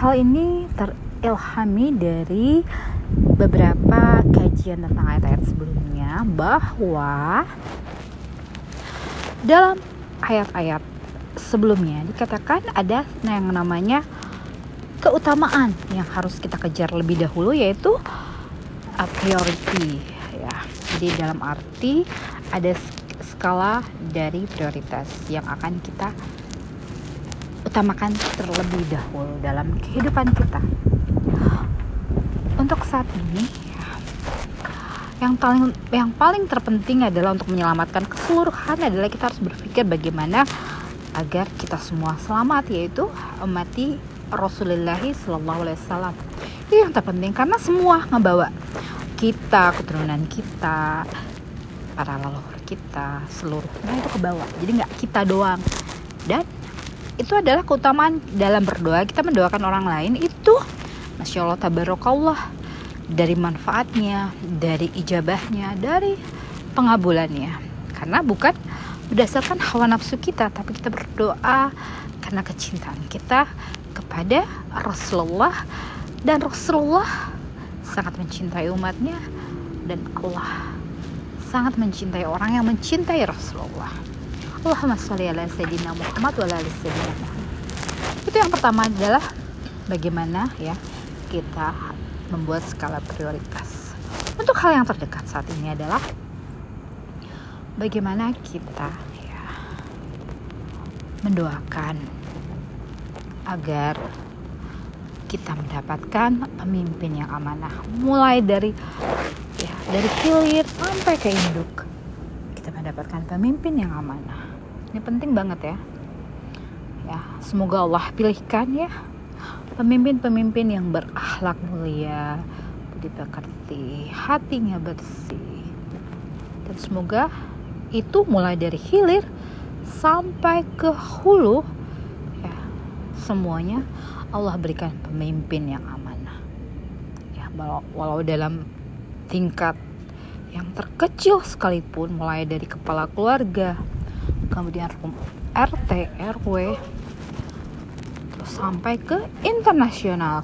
Hal ini terilhami dari beberapa kajian tentang ayat-ayat sebelumnya bahwa dalam ayat-ayat sebelumnya dikatakan ada yang namanya keutamaan yang harus kita kejar lebih dahulu yaitu a priority ya. Jadi dalam arti ada skala dari prioritas yang akan kita utamakan terlebih dahulu dalam kehidupan kita. Untuk saat ini, yang paling yang paling terpenting adalah untuk menyelamatkan keseluruhan adalah kita harus berpikir bagaimana agar kita semua selamat yaitu mati Rasulullah Shallallahu Alaihi Wasallam. Itu yang terpenting karena semua ngebawa kita, keturunan kita, para leluhur kita, seluruhnya itu ke bawah. Jadi nggak kita doang. Dan itu adalah keutamaan dalam berdoa. Kita mendoakan orang lain itu masya Allah tabarakallah. Dari manfaatnya dari ijabahnya dari pengabulannya. Karena bukan berdasarkan hawa nafsu kita tapi kita berdoa karena kecintaan kita kepada Rasulullah. Dan Rasulullah sangat mencintai umatnya dan Allah sangat mencintai orang yang mencintai Rasulullah Allahumma sholli ala sayyidina Muhammad wa ala sayyidina Muhammad. Itu yang pertama adalah bagaimana ya kita membuat skala prioritas. Untuk hal yang terdekat saat ini adalah bagaimana kita ya mendoakan agar kita mendapatkan pemimpin yang amanah mulai dari ya dari hilir sampai ke induk kita mendapatkan pemimpin yang amanah. Ini penting banget ya. Ya semoga Allah pilihkan ya pemimpin-pemimpin yang berakhlak mulia budi pekerti hatinya bersih. Dan semoga itu mulai dari hilir sampai ke hulu ya semuanya Allah berikan pemimpin yang amanah. Ya walau, dalam tingkat yang terkecil sekalipun mulai dari kepala keluarga kemudian RT, RW, terus sampai ke internasional